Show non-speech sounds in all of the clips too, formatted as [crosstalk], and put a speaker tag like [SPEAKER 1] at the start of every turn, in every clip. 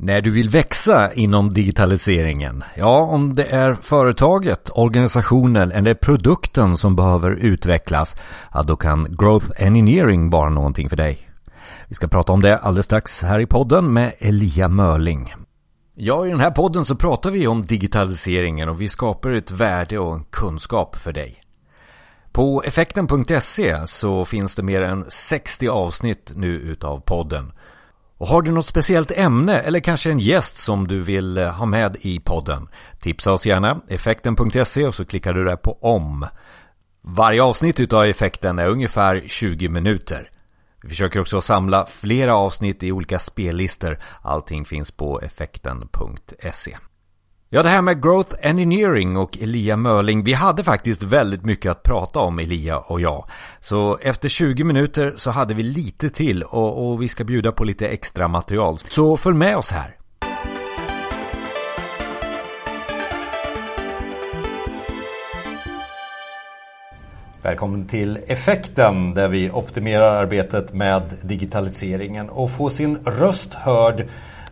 [SPEAKER 1] När du vill växa inom digitaliseringen, ja om det är företaget, organisationen eller produkten som behöver utvecklas, ja då kan Growth Engineering vara någonting för dig. Vi ska prata om det alldeles strax här i podden med Elia Mörling. Ja, i den här podden så pratar vi om digitaliseringen och vi skapar ett värde och en kunskap för dig. På effekten.se så finns det mer än 60 avsnitt nu utav podden. Och har du något speciellt ämne eller kanske en gäst som du vill eh, ha med i podden? Tipsa oss gärna, effekten.se och så klickar du där på om. Varje avsnitt utav effekten är ungefär 20 minuter. Vi försöker också samla flera avsnitt i olika spellistor. Allting finns på effekten.se. Ja, det här med Growth Engineering och Elia Mörling. Vi hade faktiskt väldigt mycket att prata om, Elia och jag. Så efter 20 minuter så hade vi lite till och, och vi ska bjuda på lite extra material. Så följ med oss här. Välkommen till Effekten där vi optimerar arbetet med digitaliseringen och får sin röst hörd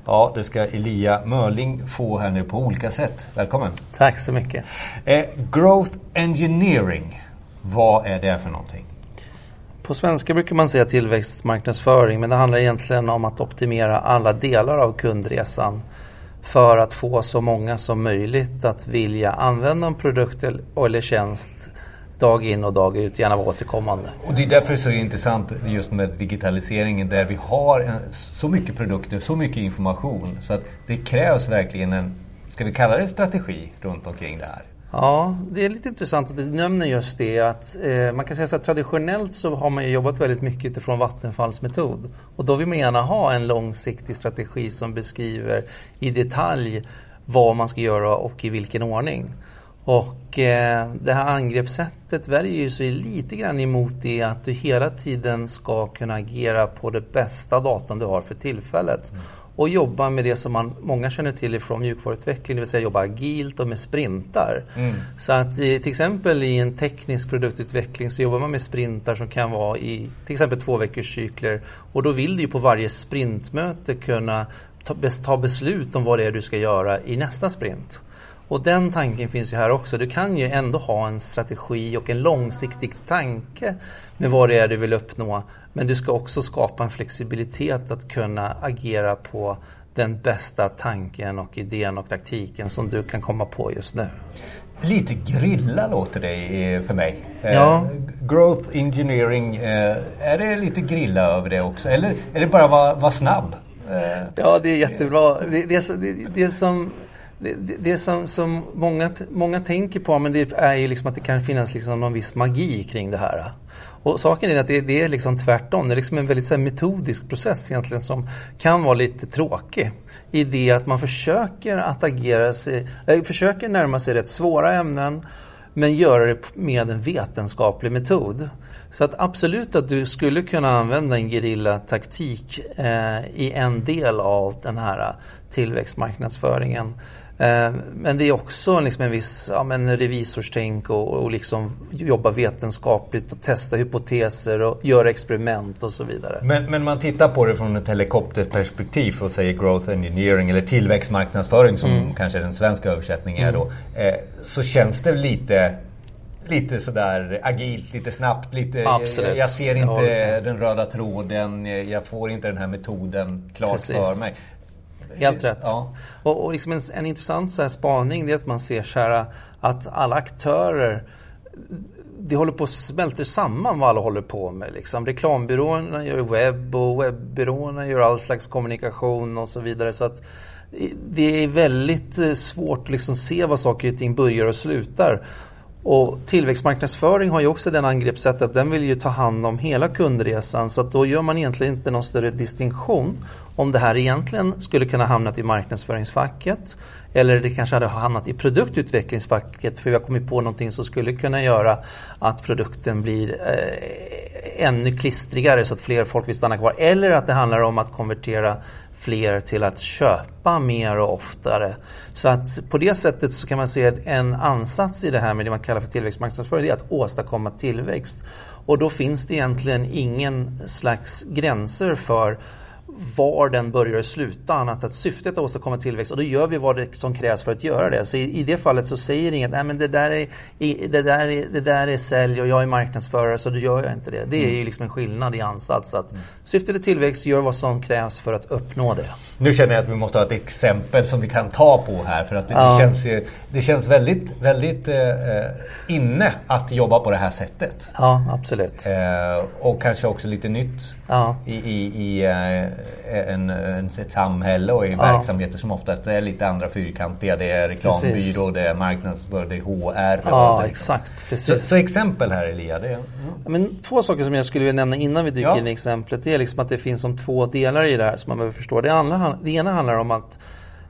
[SPEAKER 1] Ja, det ska Elia Mörling få här nu på olika sätt. Välkommen!
[SPEAKER 2] Tack så mycket!
[SPEAKER 1] Eh, growth Engineering, vad är det för någonting?
[SPEAKER 2] På svenska brukar man säga tillväxtmarknadsföring men det handlar egentligen om att optimera alla delar av kundresan för att få så många som möjligt att vilja använda en produkt eller tjänst dag in och dag ut, gärna vara återkommande.
[SPEAKER 1] Och det är därför det är så intressant just med digitaliseringen där vi har en, så mycket produkter, så mycket information så att det krävs verkligen en, ska vi kalla det strategi runt omkring det här?
[SPEAKER 2] Ja, det är lite intressant att du nämner just det att eh, man kan säga så att traditionellt så har man jobbat väldigt mycket utifrån Vattenfalls metod och då vill man gärna ha en långsiktig strategi som beskriver i detalj vad man ska göra och i vilken ordning. Och eh, det här angreppssättet värjer sig lite grann emot det att du hela tiden ska kunna agera på det bästa datorn du har för tillfället. Mm. Och jobba med det som man, många känner till ifrån mjukvaruutveckling, det vill säga jobba agilt och med sprintar. Mm. Så att i, till exempel i en teknisk produktutveckling så jobbar man med sprintar som kan vara i till exempel två veckors cykler. Och då vill du ju på varje sprintmöte kunna ta, ta beslut om vad det är du ska göra i nästa sprint. Och den tanken finns ju här också. Du kan ju ändå ha en strategi och en långsiktig tanke med vad det är du vill uppnå. Men du ska också skapa en flexibilitet att kunna agera på den bästa tanken och idén och taktiken som du kan komma på just nu.
[SPEAKER 1] Lite grilla låter det för mig. Eh, ja. growth engineering, eh, är det lite grilla över det också? Eller är det bara att vara, vara snabb?
[SPEAKER 2] Eh, ja, det är jättebra. Det, det, det, det som det, det som, som många, många tänker på men det är ju liksom att det kan finnas liksom någon viss magi kring det här. Och saken är att det, det är liksom tvärtom. Det är liksom en väldigt här, metodisk process egentligen som kan vara lite tråkig. I det att man försöker att agera sig, äh, försöker närma sig rätt svåra ämnen men göra det med en vetenskaplig metod. Så att absolut att du skulle kunna använda en gerillataktik eh, i en del av den här tillväxtmarknadsföringen. Eh, men det är också liksom en viss ja, men revisorstänk och, och liksom jobba vetenskapligt och testa hypoteser och göra experiment och så vidare.
[SPEAKER 1] Men, men man tittar på det från ett helikopterperspektiv och säger growth engineering eller tillväxtmarknadsföring som mm. kanske den svenska översättningen är då. Mm. Eh, så känns det lite lite sådär agilt, lite snabbt, lite, Absolut. jag ser inte den röda tråden, jag får inte den här metoden klart Precis. för mig.
[SPEAKER 2] Helt rätt. Ja. Och, och liksom en, en intressant så här spaning är att man ser så här, att alla aktörer det håller på att smälta samman vad alla håller på med. Liksom. Reklambyråerna gör webb och webbyråerna gör all slags kommunikation och så vidare. Så att det är väldigt eh, svårt att liksom se vad saker och ting börjar och slutar. Och tillväxtmarknadsföring har ju också den angreppssättet att den vill ju ta hand om hela kundresan. Så att då gör man egentligen inte någon större distinktion om det här egentligen skulle kunna hamnat i marknadsföringsfacket eller det kanske hade hamnat i produktutvecklingsfacket. För vi har kommit på någonting som skulle kunna göra att produkten blir eh, ännu klistrigare så att fler folk vill stanna kvar. Eller att det handlar om att konvertera fler till att köpa mer och oftare. Så att på det sättet så kan man se en ansats i det här med det man kallar för tillväxtmarknadsföring, det är att åstadkomma tillväxt. Och då finns det egentligen ingen slags gränser för var den börjar sluta annat att syftet är att åstadkomma tillväxt och då gör vi vad det som krävs för att göra det. Så i, i det fallet så säger inget, nej men det där, är, det, där är, det där är sälj och jag är marknadsförare så då gör jag inte det. Det är ju liksom en skillnad i ansats. Att mm. Syftet är tillväxt, gör vad som krävs för att uppnå det.
[SPEAKER 1] Nu känner jag att vi måste ha ett exempel som vi kan ta på här för att det, ja. det känns, ju, det känns väldigt, väldigt eh, inne att jobba på det här sättet.
[SPEAKER 2] Ja, absolut.
[SPEAKER 1] Eh, och kanske också lite nytt ja. i, i, i eh, en, en, ett samhälle och i ja. verksamheter som oftast är lite andra fyrkantiga. Det är reklambyrå, precis. det är marknadsföring, det är HR.
[SPEAKER 2] Ja, exakt. Precis.
[SPEAKER 1] Så, så, exempel här Elia? Det, ja.
[SPEAKER 2] Men två saker som jag skulle vilja nämna innan vi dyker ja. in i exemplet. Det är liksom att det finns som två delar i det här som man behöver förstå. Det, andra, det ena handlar om att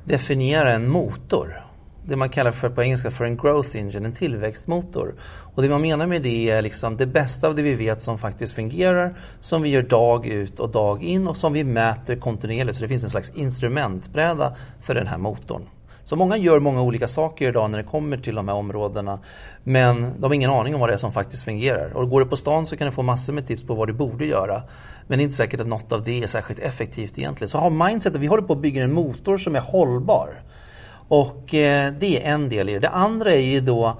[SPEAKER 2] definiera en motor det man kallar för på engelska för en growth engine, en tillväxtmotor. Och det man menar med det är liksom det bästa av det vi vet som faktiskt fungerar, som vi gör dag ut och dag in och som vi mäter kontinuerligt. Så det finns en slags instrumentbräda för den här motorn. Så många gör många olika saker idag när det kommer till de här områdena. Men de har ingen aning om vad det är som faktiskt fungerar. Och går du på stan så kan du få massor med tips på vad du borde göra. Men det är inte säkert att något av det är särskilt effektivt egentligen. Så ha mindsetet, vi håller på att bygga en motor som är hållbar. Och eh, det är en del i det. Det andra är ju då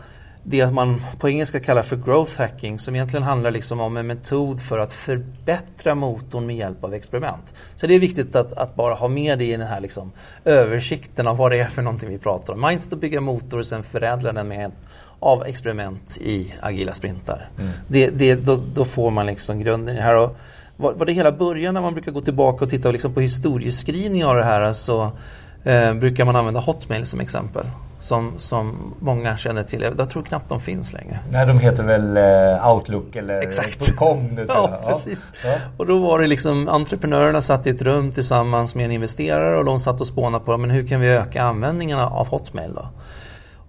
[SPEAKER 2] det man på engelska kallar för growth hacking som egentligen handlar liksom om en metod för att förbättra motorn med hjälp av experiment. Så det är viktigt att, att bara ha med det i den här liksom översikten av vad det är för någonting vi pratar om. Mindset att bygga motor och sen förädla den med hjälp av experiment i agila sprintar. Mm. Det, det, då, då, får man liksom grunden i det här. Och vad, vad det hela börjar när man brukar gå tillbaka och titta liksom på historieskrivning av det här så eh, brukar man använda Hotmail som exempel. Som, som många känner till. Jag tror knappt de finns längre.
[SPEAKER 1] Nej, de heter väl eh, Outlook eller
[SPEAKER 2] Exakt. .com nu [laughs] ja, precis. Ja. Och då var det liksom entreprenörerna satt i ett rum tillsammans med en investerare och de satt och spånade på men hur kan vi öka användningen av Hotmail då?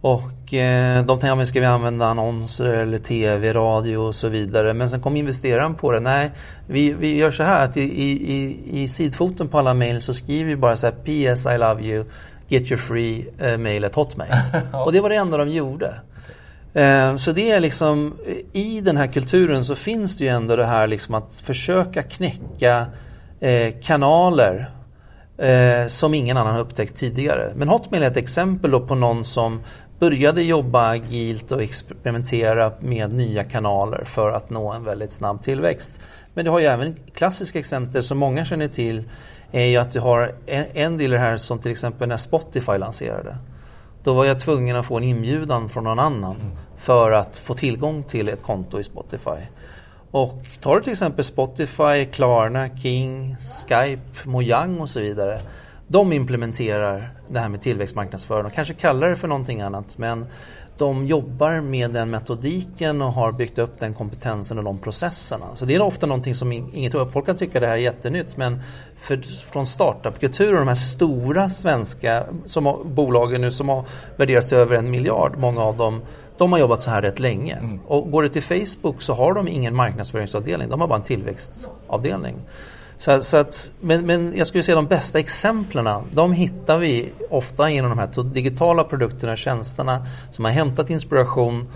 [SPEAKER 2] Och eh, de tänkte, ja, ska vi använda annonser eller tv, radio och så vidare. Men sen kom investeraren på det. Nej, vi, vi gör så här att i, i, i sidfoten på alla mejl så skriver vi bara så här PS I love you, get your free eh, mail at hotmail. [laughs] och det var det enda de gjorde. Eh, så det är liksom, i den här kulturen så finns det ju ändå det här liksom att försöka knäcka eh, kanaler som ingen annan har upptäckt tidigare. Men Hotmail är ett exempel på någon som började jobba agilt och experimentera med nya kanaler för att nå en väldigt snabb tillväxt. Men det har ju även klassiska exempel som många känner till är ju att du har en del här som till exempel när Spotify lanserade. Då var jag tvungen att få en inbjudan från någon annan för att få tillgång till ett konto i Spotify. Och tar du till exempel Spotify, Klarna, King, Skype, Mojang och så vidare de implementerar det här med tillväxtmarknadsföring. De kanske kallar det för någonting annat men de jobbar med den metodiken och har byggt upp den kompetensen och de processerna. Så det är ofta någonting som inget Folk kan tycka det här är jättenytt men för, från startupkulturen, de här stora svenska som bolagen nu som har värderats till över en miljard, många av dem de har jobbat så här rätt länge. Mm. Och går det till Facebook så har de ingen marknadsföringsavdelning, de har bara en tillväxtavdelning. Så, så att, men, men jag skulle säga de bästa exemplen, de hittar vi ofta genom de här digitala produkterna och tjänsterna som har hämtat inspiration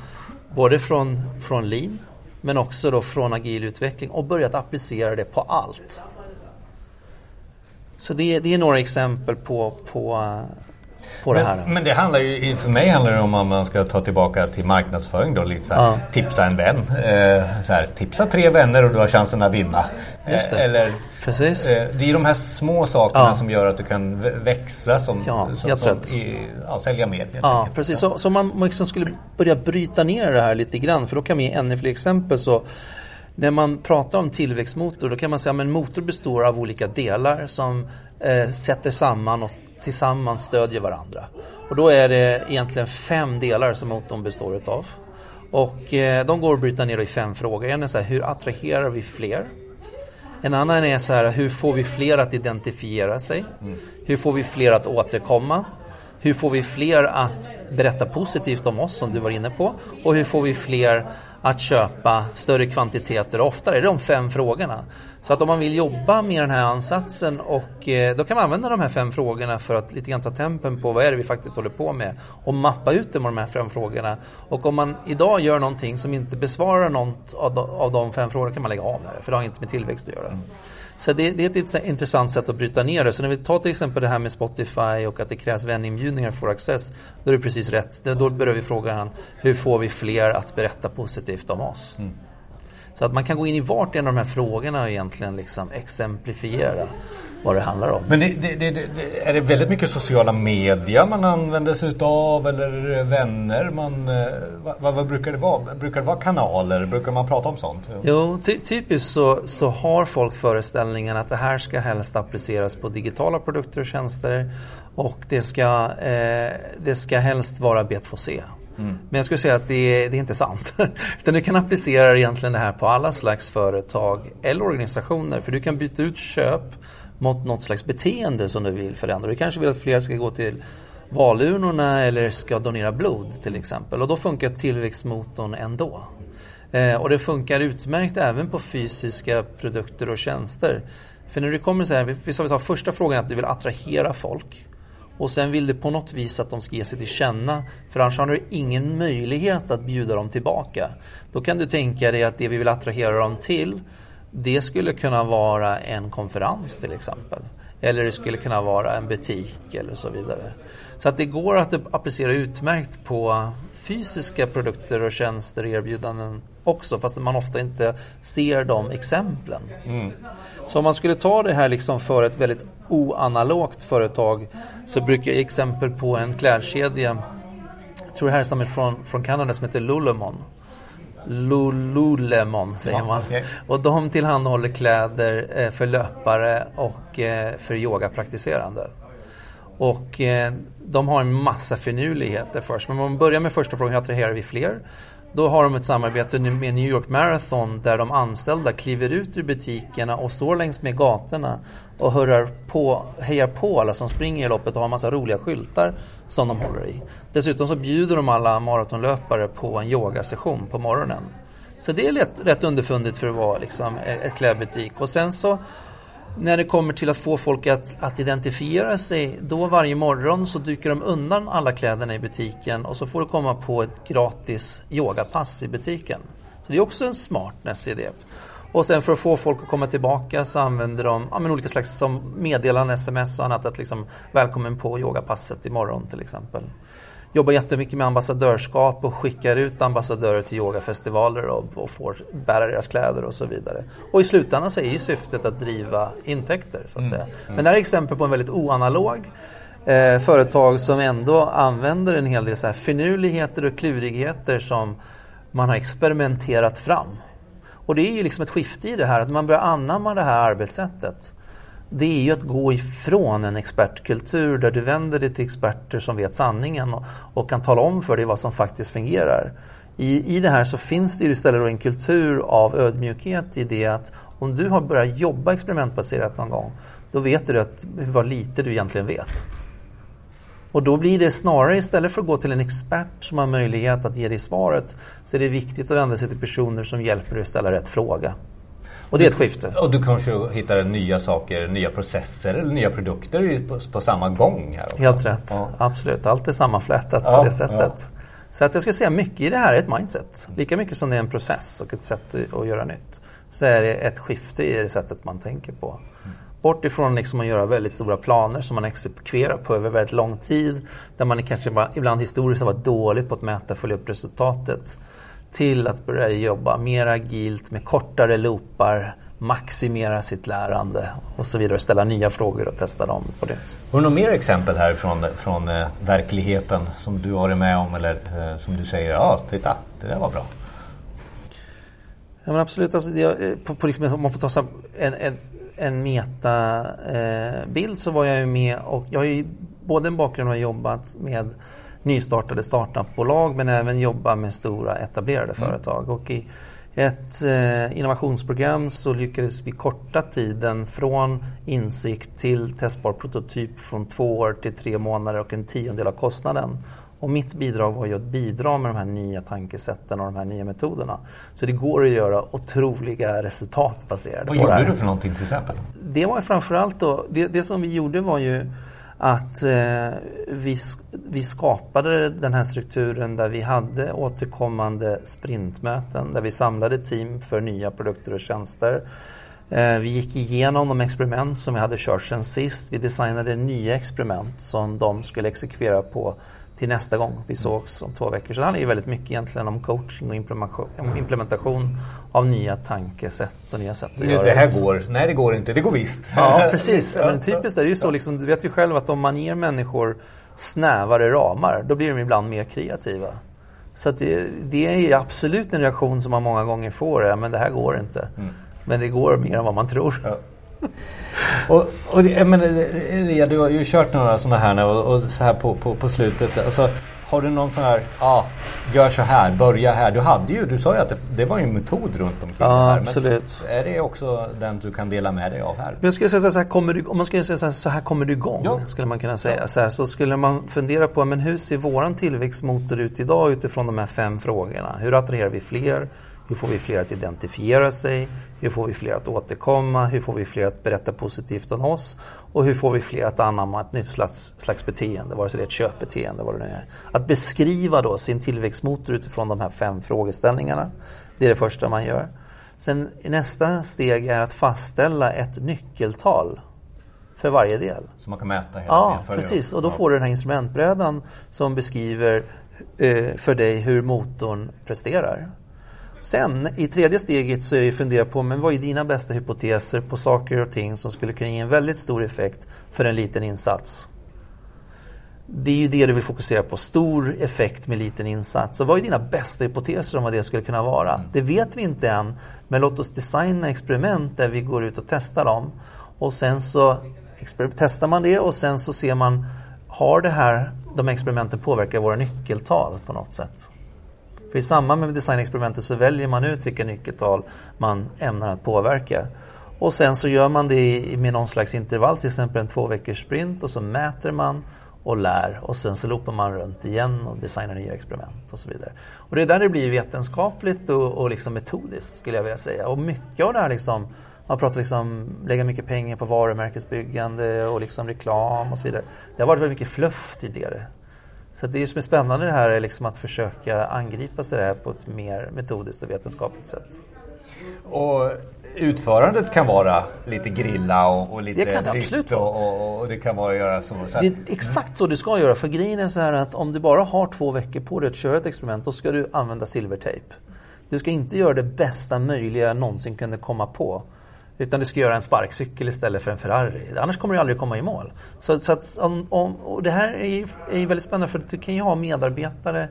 [SPEAKER 2] både från, från lean men också då från agil utveckling och börjat applicera det på allt. Så det, det är några exempel på, på på
[SPEAKER 1] men,
[SPEAKER 2] det här.
[SPEAKER 1] Men det handlar ju, för mig handlar det om om man ska ta tillbaka till marknadsföring då. Lite så här, ja. Tipsa en vän. Eh, så här, tipsa tre vänner och du har chansen att vinna.
[SPEAKER 2] Just det. Eh, eller,
[SPEAKER 1] Precis. Eh, det är de här små sakerna ja. som gör att du kan växa som, ja, som, som i, ja, sälja mer.
[SPEAKER 2] Ja, precis. Så, så man, man liksom skulle börja bryta ner det här lite grann för då kan vi ge ännu fler exempel. Så när man pratar om tillväxtmotor då kan man säga att en motor består av olika delar som eh, sätter samman och tillsammans stödjer varandra. Och då är det egentligen fem delar som motorn består utav. Och eh, de går att bryta ner i fem frågor. En är så här, hur attraherar vi fler? En annan är så här, hur får vi fler att identifiera sig? Mm. Hur får vi fler att återkomma? Hur får vi fler att berätta positivt om oss som du var inne på? Och hur får vi fler att köpa större kvantiteter oftare? Det är de fem frågorna. Så att om man vill jobba med den här ansatsen och eh, då kan man använda de här fem frågorna för att lite grann ta tempen på vad är det vi faktiskt håller på med och mappa ut de här fem frågorna. Och om man idag gör någonting som inte besvarar något av de, fem frågorna kan man lägga av med det för det har inte med tillväxt att göra. Så det, det, är ett intressant sätt att bryta ner det. Så när vi tar till exempel det här med Spotify och att det krävs väninbjudningar för access. Då är det precis rätt. Då börjar vi fråga hur får vi fler att berätta positivt om oss? Mm. Så att man kan gå in i vart en av de här frågorna och egentligen liksom exemplifiera vad det handlar om.
[SPEAKER 1] Men det, det, det, är det väldigt mycket sociala medier man använder sig utav eller vänner? Man, eh, vad, vad, brukar det vara? Brukar det vara kanaler? Brukar man prata om sånt?
[SPEAKER 2] Jo, ty, typiskt så, så har folk föreställningen att det här ska helst appliceras på digitala produkter och tjänster och det ska, eh, det ska helst vara B2C. Mm. Men jag skulle säga att det, det är inte sant. [laughs] Utan du kan applicera egentligen det här på alla slags företag eller organisationer. För du kan byta ut köp mot något slags beteende som du vill förändra. Du kanske vill att fler ska gå till valurnorna eller ska donera blod till exempel. Och då funkar tillväxtmotorn ändå. Eh, och det funkar utmärkt även på fysiska produkter och tjänster. För när det kommer så här, vi tar första frågan att du vill attrahera folk. Och sen vill du på något vis att de ska ge sig till känna. För annars har du ingen möjlighet att bjuda dem tillbaka. Då kan du tänka dig att det vi vill attrahera dem till det skulle kunna vara en konferens till exempel. Eller det skulle kunna vara en butik eller så vidare. Så att det går att applicera utmärkt på fysiska produkter och tjänster och erbjudanden också fast man ofta inte ser de exemplen. Mm. Så om man skulle ta det här liksom för ett väldigt oanalogt företag så brukar jag exempel på en klädkedja jag tror det här är från, från Kanada som heter Lululemon. Lululemon säger ja, man. Okay. Och de tillhandahåller kläder eh, för löpare och eh, för yogapraktiserande. Och eh, de har en massa finurligheter först. Men om man börjar med första frågan, hur attraherar vi fler? Då har de ett samarbete med New York Marathon där de anställda kliver ut ur butikerna och står längs med gatorna och hurrar på, hejar på alla som springer i loppet och har en massa roliga skyltar som de håller i. Dessutom så bjuder de alla maratonlöpare på en yogasession på morgonen. Så det är rätt, rätt underfundigt för att vara liksom e-, ett klädbutik. Och sen så när det kommer till att få folk att, att identifiera sig, då varje morgon så dyker de undan alla kläderna i butiken och så får du komma på ett gratis yogapass i butiken. Så det är också en smartness i det. Och sen för att få folk att komma tillbaka så använder de ja, men olika slags som meddelanden, sms och annat. Att liksom, välkommen på yogapasset imorgon till exempel jobbar jättemycket med ambassadörskap och skickar ut ambassadörer till yogafestivaler och, och får bära deras kläder och så vidare. Och i slutändan så är ju syftet att driva intäkter så att mm. säga. Men det här är exempel på en väldigt oanalog eh, företag som ändå använder en hel del så här finurligheter och klurigheter som man har experimenterat fram. Och det är ju liksom ett skifte i det här, att man börjar anamma det här arbetssättet det är ju att gå ifrån en expertkultur där du vänder dig till experter som vet sanningen och, och kan tala om för dig vad som faktiskt fungerar. I, I det här så finns det ju istället en kultur av ödmjukhet i det att om du har börjat jobba experimentbaserat någon gång, då vet du att, vad lite du egentligen vet. Och då blir det snarare istället för att gå till en expert som har möjlighet att ge dig svaret, så är det viktigt att vända sig till personer som hjälper dig att ställa rätt fråga. Och det är ett skifte.
[SPEAKER 1] Och du kanske hittar nya saker, nya processer eller nya produkter på, på samma gång. Här också.
[SPEAKER 2] Helt rätt. Ja. Absolut. Allt är sammanflätat ja, på det sättet. Ja. Så att jag skulle säga mycket i det här är ett mindset. Lika mycket som det är en process och ett sätt att göra nytt. Så är det ett skifte i det sättet man tänker på. Bort ifrån liksom att göra väldigt stora planer som man exekverar på över väldigt lång tid. Där man kanske ibland historiskt har varit dålig på att mäta och följa upp resultatet till att börja jobba mer agilt med kortare loopar, maximera sitt lärande och så vidare. Ställa nya frågor och testa dem på det.
[SPEAKER 1] Har du några mer exempel här från, från eh, verkligheten som du har varit med om eller eh, som du säger, ja titta, det där var bra?
[SPEAKER 2] Ja men absolut, alltså, det, eh, på, på liksom, om man får ta en, en, en metabild eh, så var jag ju med och jag har ju både en bakgrund och jobbat med nystartade startupbolag men även jobba med stora etablerade mm. företag. Och i ett eh, innovationsprogram så lyckades vi korta tiden från insikt till testbar prototyp från två år till tre månader och en tiondel av kostnaden. Och mitt bidrag var ju att bidra med de här nya tankesätten och de här nya metoderna. Så det går att göra otroliga resultat baserade
[SPEAKER 1] Vad på det. Vad gjorde du för någonting till exempel?
[SPEAKER 2] Det var framförallt då, det, det som vi gjorde var ju att eh, vi, vi skapade den här strukturen där vi hade återkommande sprintmöten där vi samlade team för nya produkter och tjänster. Eh, vi gick igenom de experiment som vi hade kört sen sist. Vi designade nya experiment som de skulle exekvera på till nästa gång vi sågs om två veckor. Så det handlar ju väldigt mycket egentligen om coaching och implementation av nya tankesätt och nya sätt att göra
[SPEAKER 1] det. här går. Nej, det går inte. Det går visst.
[SPEAKER 2] Ja, [laughs] precis. Men typiskt är det ju så, liksom, du vet ju själv att om man ger människor snävare ramar, då blir de ibland mer kreativa. Så det, det, är absolut en reaktion som man många gånger får, ja, men det här går inte. Mm. Men det går mer än vad man tror. Ja.
[SPEAKER 1] Och, och det, men, Elia, du har ju kört några sådana här nu och, och, så här på, på, på slutet. Alltså, har du någon sån här, ja, ah, gör så här, börja här. Du hade ju, du sa ju att det, det var en metod runt omkring
[SPEAKER 2] ja,
[SPEAKER 1] det här.
[SPEAKER 2] absolut.
[SPEAKER 1] är det också den du kan dela med dig av här?
[SPEAKER 2] Men skulle säga så här, kommer du, om man skulle säga så här, så här kommer du igång. Ja. Skulle man kunna säga. Ja. Så, här, så skulle man fundera på, men hur ser våran tillväxtmotor ut idag utifrån de här fem frågorna? Hur attraherar vi fler? Hur får vi fler att identifiera sig? Hur får vi fler att återkomma? Hur får vi fler att berätta positivt om oss? Och hur får vi fler att anamma ett nytt slags, slags beteende, vare sig det är ett köpbeteende, vad det nu är. Att beskriva då sin tillväxtmotor utifrån de här fem frågeställningarna. Det är det första man gör. Sen nästa steg är att fastställa ett nyckeltal för varje del.
[SPEAKER 1] Som man kan mäta hela
[SPEAKER 2] Ja, precis. Och då får du den här instrumentbrädan som beskriver eh, för dig hur motorn presterar. Sen i tredje steget så är det fundera på men vad är dina bästa hypoteser på saker och ting som skulle kunna ge en väldigt stor effekt för en liten insats. Det är ju det du vill fokusera på, stor effekt med liten insats. Så vad är dina bästa hypoteser om vad det skulle kunna vara? Mm. Det vet vi inte än, men låt oss designa experiment där vi går ut och testar dem. Och sen så testar man det och sen så ser man, har det här, de experimenten påverkat våra nyckeltal på något sätt? För i samband med designexperimentet så väljer man ut vilka nyckeltal man ämnar att påverka. Och sen så gör man det med någon slags intervall, till exempel en två veckors sprint och så mäter man och lär och sen så loopar man runt igen och designar nya experiment och så vidare. Och det är där det blir vetenskapligt och, och liksom metodiskt skulle jag vilja säga. Och mycket av det här liksom, man pratar liksom lägga mycket pengar på varumärkesbyggande och liksom reklam och så vidare. Det har varit väldigt mycket fluff tidigare. Så det som är spännande det här är liksom att försöka angripa sig det här på ett mer metodiskt och vetenskapligt sätt.
[SPEAKER 1] Och utförandet kan vara lite grilla och, och lite
[SPEAKER 2] det kan det absolut
[SPEAKER 1] och, och, och, det kan vara göra så.
[SPEAKER 2] så. Det är exakt så du ska göra. För grejen är så här att om du bara har två veckor på dig att köra ett experiment då ska du använda silvertejp. Du ska inte göra det bästa möjliga jag någonsin kunde komma på. Utan du ska göra en sparkcykel istället för en Ferrari. Annars kommer du aldrig komma i mål. Så, så att, om, och det här är, är väldigt spännande för du kan ju ha medarbetare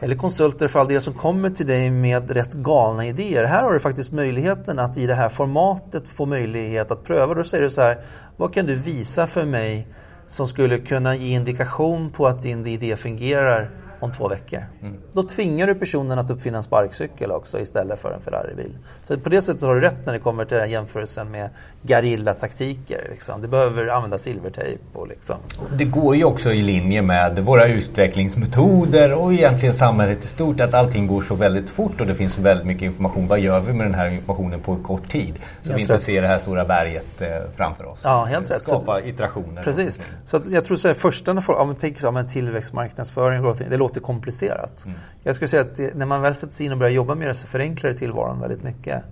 [SPEAKER 2] eller konsulter för all del som kommer till dig med rätt galna idéer. Här har du faktiskt möjligheten att i det här formatet få möjlighet att pröva. Då säger du så här, vad kan du visa för mig som skulle kunna ge indikation på att din idé fungerar om två veckor. Mm. Då tvingar du personen att uppfinna en sparkcykel också istället för en Ferraribil. Så på det sättet har du rätt när det kommer till den jämförelsen med garillataktiker. Liksom. Du behöver använda silvertejp. Och liksom.
[SPEAKER 1] Det går ju också i linje med våra utvecklingsmetoder och egentligen samhället i stort att allting går så väldigt fort och det finns så väldigt mycket information. Vad gör vi med den här informationen på kort tid? Så vi inte rätt. ser det här stora berget eh, framför oss.
[SPEAKER 2] Ja, helt rätt.
[SPEAKER 1] Skapa iterationer.
[SPEAKER 2] Precis. Så att jag tror så här, första, om man tänker sig en tillväxtmarknadsföring, det låter låter komplicerat. Mm. Jag skulle säga att det, när man väl sätter sig in och börjar jobba med det så förenklar det tillvaron väldigt mycket.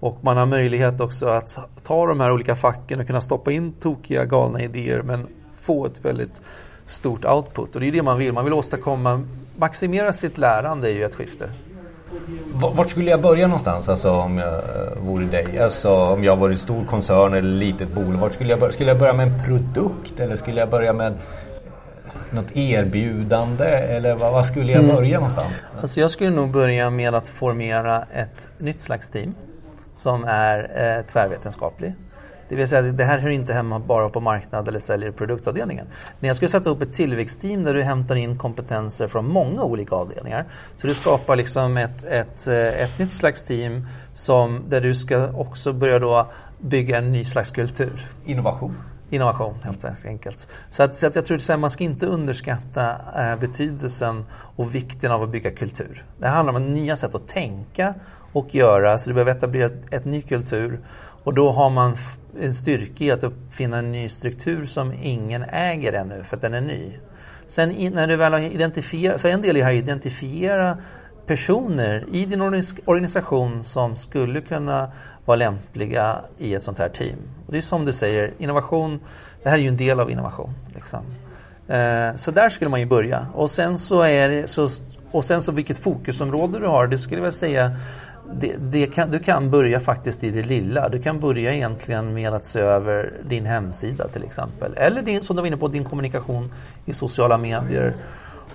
[SPEAKER 2] Och man har möjlighet också att ta de här olika facken och kunna stoppa in tokiga, galna idéer men få ett väldigt stort output. Och det är det man vill. Man vill åstadkomma, maximera sitt lärande i ett skifte.
[SPEAKER 1] Vart skulle jag börja någonstans alltså, om jag eh, vore dig? Alltså, om jag var i stor koncern eller litet bolag. Vart skulle jag börja? Skulle jag börja med en produkt eller skulle jag börja med något erbjudande eller vad, vad skulle jag mm. börja mm. någonstans?
[SPEAKER 2] Alltså jag skulle nog börja med att formera ett nytt slags team som är eh, tvärvetenskaplig. Det vill säga det här hör inte hemma bara på marknad eller säljer produktavdelningen. Men jag skulle sätta upp ett tillväxtteam där du hämtar in kompetenser från många olika avdelningar. Så du skapar liksom ett, ett, eh, ett nytt slags team som, där du ska också börja då bygga en ny slags kultur.
[SPEAKER 1] Innovation.
[SPEAKER 2] Innovation helt enkelt. Så, att, så att jag tror att man ska inte underskatta eh, betydelsen och vikten av att bygga kultur. Det handlar om nya sätt att tänka och göra. Så du behöver etablera ett, ett ny kultur. Och då har man en styrka i att uppfinna en ny struktur som ingen äger ännu för att den är ny. Sen när du väl har identifierat, så en del i det här är att identifiera personer i din organisation som skulle kunna vara lämpliga i ett sånt här team. Och det är som du säger, innovation, det här är ju en del av innovation. Liksom. Eh, så där skulle man ju börja. Och sen så är det, så, och sen så vilket fokusområde du har, det skulle jag säga det, det kan, du kan börja faktiskt i det lilla. Du kan börja egentligen med att se över din hemsida till exempel. Eller din, som du var inne på, din kommunikation i sociala medier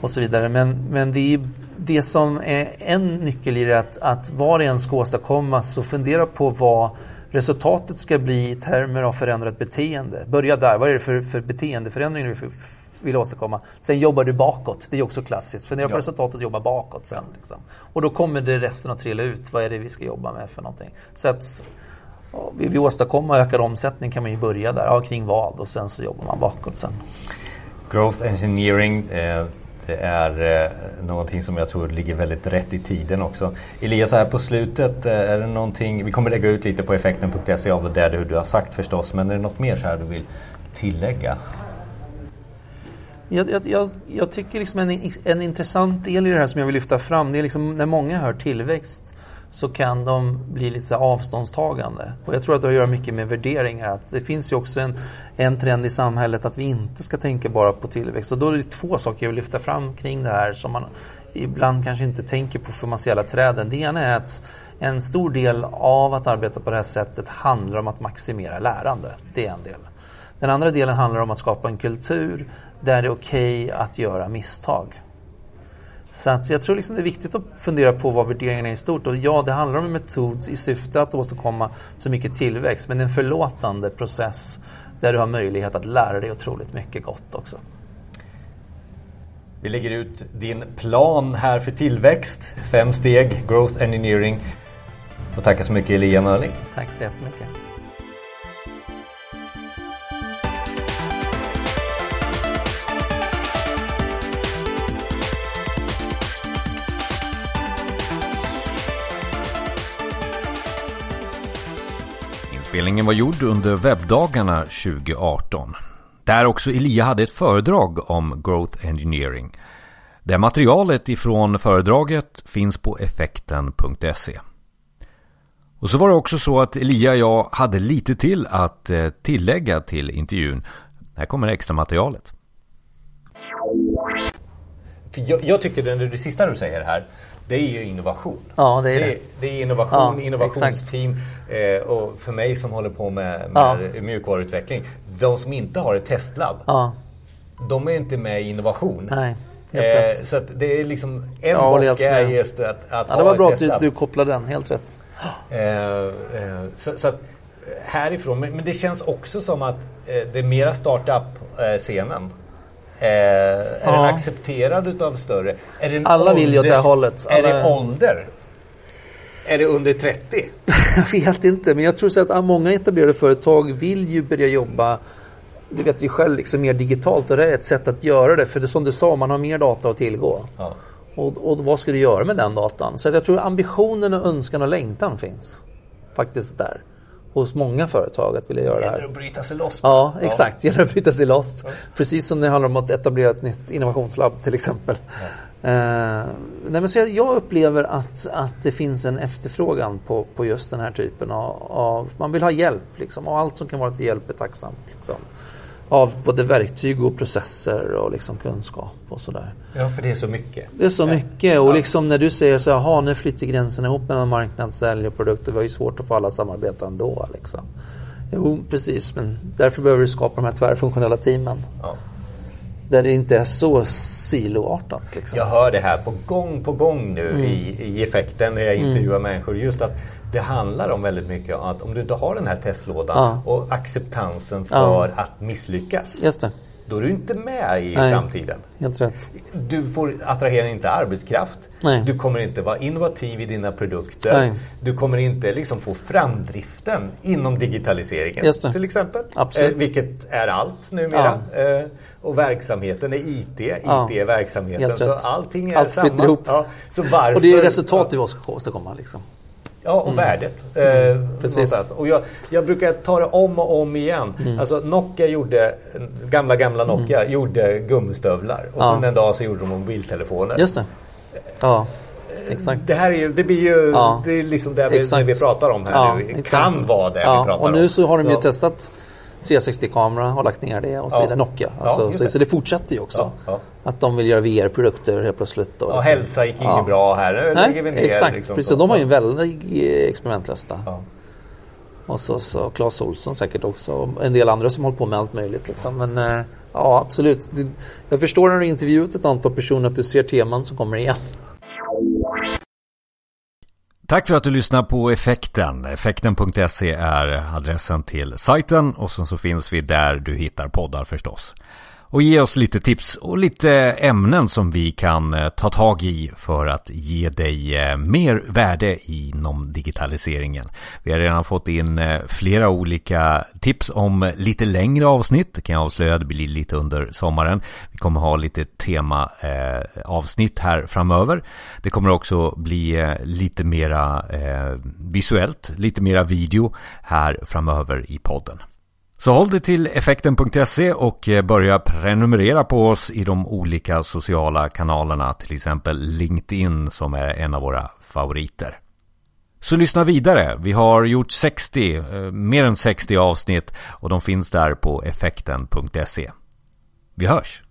[SPEAKER 2] och så vidare. Men, men det, är, det som är en nyckel i det att, att vad det än ska åstadkommas så fundera på vad resultatet ska bli i termer av förändrat beteende. Börja där. Vad är det för, för beteendeförändring du vill åstadkomma? Sen jobbar du bakåt. Det är också klassiskt. Fundera på ja. resultatet och jobba bakåt sen. Liksom. Och då kommer det resten att trilla ut. Vad är det vi ska jobba med för någonting? Så att vill vi åstadkomma ökad omsättning kan man ju börja där. Ja, kring vad? Och sen så jobbar man bakåt sen.
[SPEAKER 1] Growth engineering eh det är eh, någonting som jag tror ligger väldigt rätt i tiden också. Elias, här på slutet, eh, är det någonting, vi kommer lägga ut lite på effekten.se av det du har sagt förstås, men är det något mer så här du vill tillägga?
[SPEAKER 2] Jag, jag, jag tycker liksom en, en intressant del i det här som jag vill lyfta fram, det är liksom när många hör tillväxt så kan de bli lite avståndstagande. Och jag tror att det har att göra mycket med värderingar. Att det finns ju också en, en trend i samhället att vi inte ska tänka bara på tillväxt. Och då är det två saker jag vill lyfta fram kring det här som man ibland kanske inte tänker på för man ser alla träden. Det ena är att en stor del av att arbeta på det här sättet handlar om att maximera lärande. Det är en del. Den andra delen handlar om att skapa en kultur där det är okej okay att göra misstag. Så att jag tror liksom det är viktigt att fundera på vad värderingarna är i stort. Och ja, det handlar om en metod i syfte att åstadkomma så mycket tillväxt. Men en förlåtande process där du har möjlighet att lära dig otroligt mycket gott också.
[SPEAKER 1] Vi lägger ut din plan här för tillväxt. Fem steg, Growth Engineering. Och tackar så mycket Elia Mörling.
[SPEAKER 2] Tack så jättemycket.
[SPEAKER 3] Inspelningen var gjord under webbdagarna 2018. Där också Elia hade ett föredrag om Growth Engineering. Det materialet ifrån föredraget finns på effekten.se. Och så var det också så att Elia och jag hade lite till att eh, tillägga till intervjun. Här kommer extra materialet.
[SPEAKER 1] Jag, jag tycker det, det sista du säger här det är ju innovation.
[SPEAKER 2] Ja, det är det.
[SPEAKER 1] Det, är innovation, ja, innovationsteam eh, och för mig som håller på med, med ja. mjukvaruutveckling. De som inte har ett testlab, ja. de är inte med i innovation.
[SPEAKER 2] Nej.
[SPEAKER 1] Eh, så det är liksom en ja, bock är just att, att
[SPEAKER 2] ja, Det var bra att du, du kopplade den, helt rätt.
[SPEAKER 1] Eh, eh, så, så att, härifrån, men, men, det känns också som att eh, det är mera startup-scenen Eh, är ja. den accepterad utav större?
[SPEAKER 2] Alla ålders, vill ju åt det hållet.
[SPEAKER 1] Alla... Är det ålder? Är det under 30? [laughs]
[SPEAKER 2] jag vet inte, men jag tror så att många etablerade företag vill ju börja jobba du vet ju själv, liksom mer digitalt och det är ett sätt att göra det. För det som du sa, man har mer data att tillgå. Ja. Och, och, vad ska du göra med den datan? Så jag tror ambitionen, och önskan och längtan finns faktiskt där hos många företag att vilja göra det här. Det
[SPEAKER 1] gäller att bryta sig loss.
[SPEAKER 2] Ja, exakt. Det gäller att bryta sig loss. Ja. Precis som det handlar om att etablera ett nytt innovationslabb till exempel. Ja. Uh, nej, men så jag, jag, upplever att, att det finns en efterfrågan på, på just den här typen av, av Man vill ha hjälp liksom, och allt som kan vara till hjälp är tacksamt. Liksom av både verktyg och processer och liksom kunskap och sådär.
[SPEAKER 1] Ja, för det är så mycket.
[SPEAKER 2] Det är så mycket och liksom när du säger så här, nu flyttar gränserna ihop mellan marknad, sälj och produkter. Vi har ju svårt att få alla samarbeta ändå. Liksom. Jo, precis, men därför behöver du skapa de här tvärfunktionella teamen. Ja. Där det inte är så siloartat. Liksom.
[SPEAKER 1] Jag hör det här på gång på gång nu mm. i, i effekten när jag intervjuar mm. människor. Just att det handlar om väldigt mycket att om du inte har den här testlådan ja. och acceptansen för ja. att misslyckas.
[SPEAKER 2] Just det.
[SPEAKER 1] Då är du inte med i Nej, framtiden.
[SPEAKER 2] Helt rätt.
[SPEAKER 1] Du får attrahera inte arbetskraft.
[SPEAKER 2] Nej.
[SPEAKER 1] Du kommer inte vara innovativ i dina produkter. Nej. Du kommer inte liksom få framdriften inom digitaliseringen. Till exempel. Eh, vilket är allt numera. Ja. Eh, och verksamheten är IT. IT är verksamheten. Så allting är
[SPEAKER 2] Allt
[SPEAKER 1] samma.
[SPEAKER 2] Ihop. Ja, så varför, och det är resultat vi ska åstadkomma. Liksom.
[SPEAKER 1] Ja, och mm. värdet. Eh, mm. Precis. Och jag, jag, brukar ta det om och om igen. Mm. Alltså Nokia gjorde, gamla gamla mm. Nokia gjorde gummistövlar. Och ja. sen en dag så gjorde de mobiltelefoner.
[SPEAKER 2] Just det. Ja.
[SPEAKER 4] exakt. Det här är ju, det blir ju, ja. det är liksom det vi, vi pratar om här ja, nu. Det kan vara det ja. vi pratar
[SPEAKER 2] om. Och nu så har de ju testat 360-kamera och lagt ner det och så ja. är det Nokia. Alltså, ja, så, så, det fortsätter ju också. Ja, att de vill göra VR-produkter helt plötsligt.
[SPEAKER 4] Och, ja, liksom. hälsa gick inget bra här.
[SPEAKER 2] Nej, lägger vi ner, exakt. Liksom, precis. De har ju en väldig experimentlust. Och så, så Claes Olsson säkert också. Och en del andra som håller på med allt möjligt. Liksom. Men eh, ja, absolut. Jag förstår när du intervjuat ett antal personer att du ser teman som kommer igen.
[SPEAKER 1] Tack för att du lyssnar på Effekten. Effekten.se är adressen till sajten och sen så finns vi där du hittar poddar förstås och ge oss lite tips och lite ämnen som vi kan eh, ta tag i för att ge dig eh, mer värde inom digitaliseringen. Vi har redan fått in eh, flera olika tips om lite längre avsnitt, det kan jag avslöja, det blir lite under sommaren. Vi kommer ha lite tema avsnitt här framöver. Det kommer också bli lite mera visuellt, lite mera video här framöver i podden. Så håll dig till effekten.se och eh, börja prenumerera på oss i de olika sociala kanalerna, till exempel LinkedIn som är en av våra favoriter. Så lyssna vidare. Vi har gjort 60, eh, mer än 60 avsnitt och de finns där på effekten.se. Vi hörs!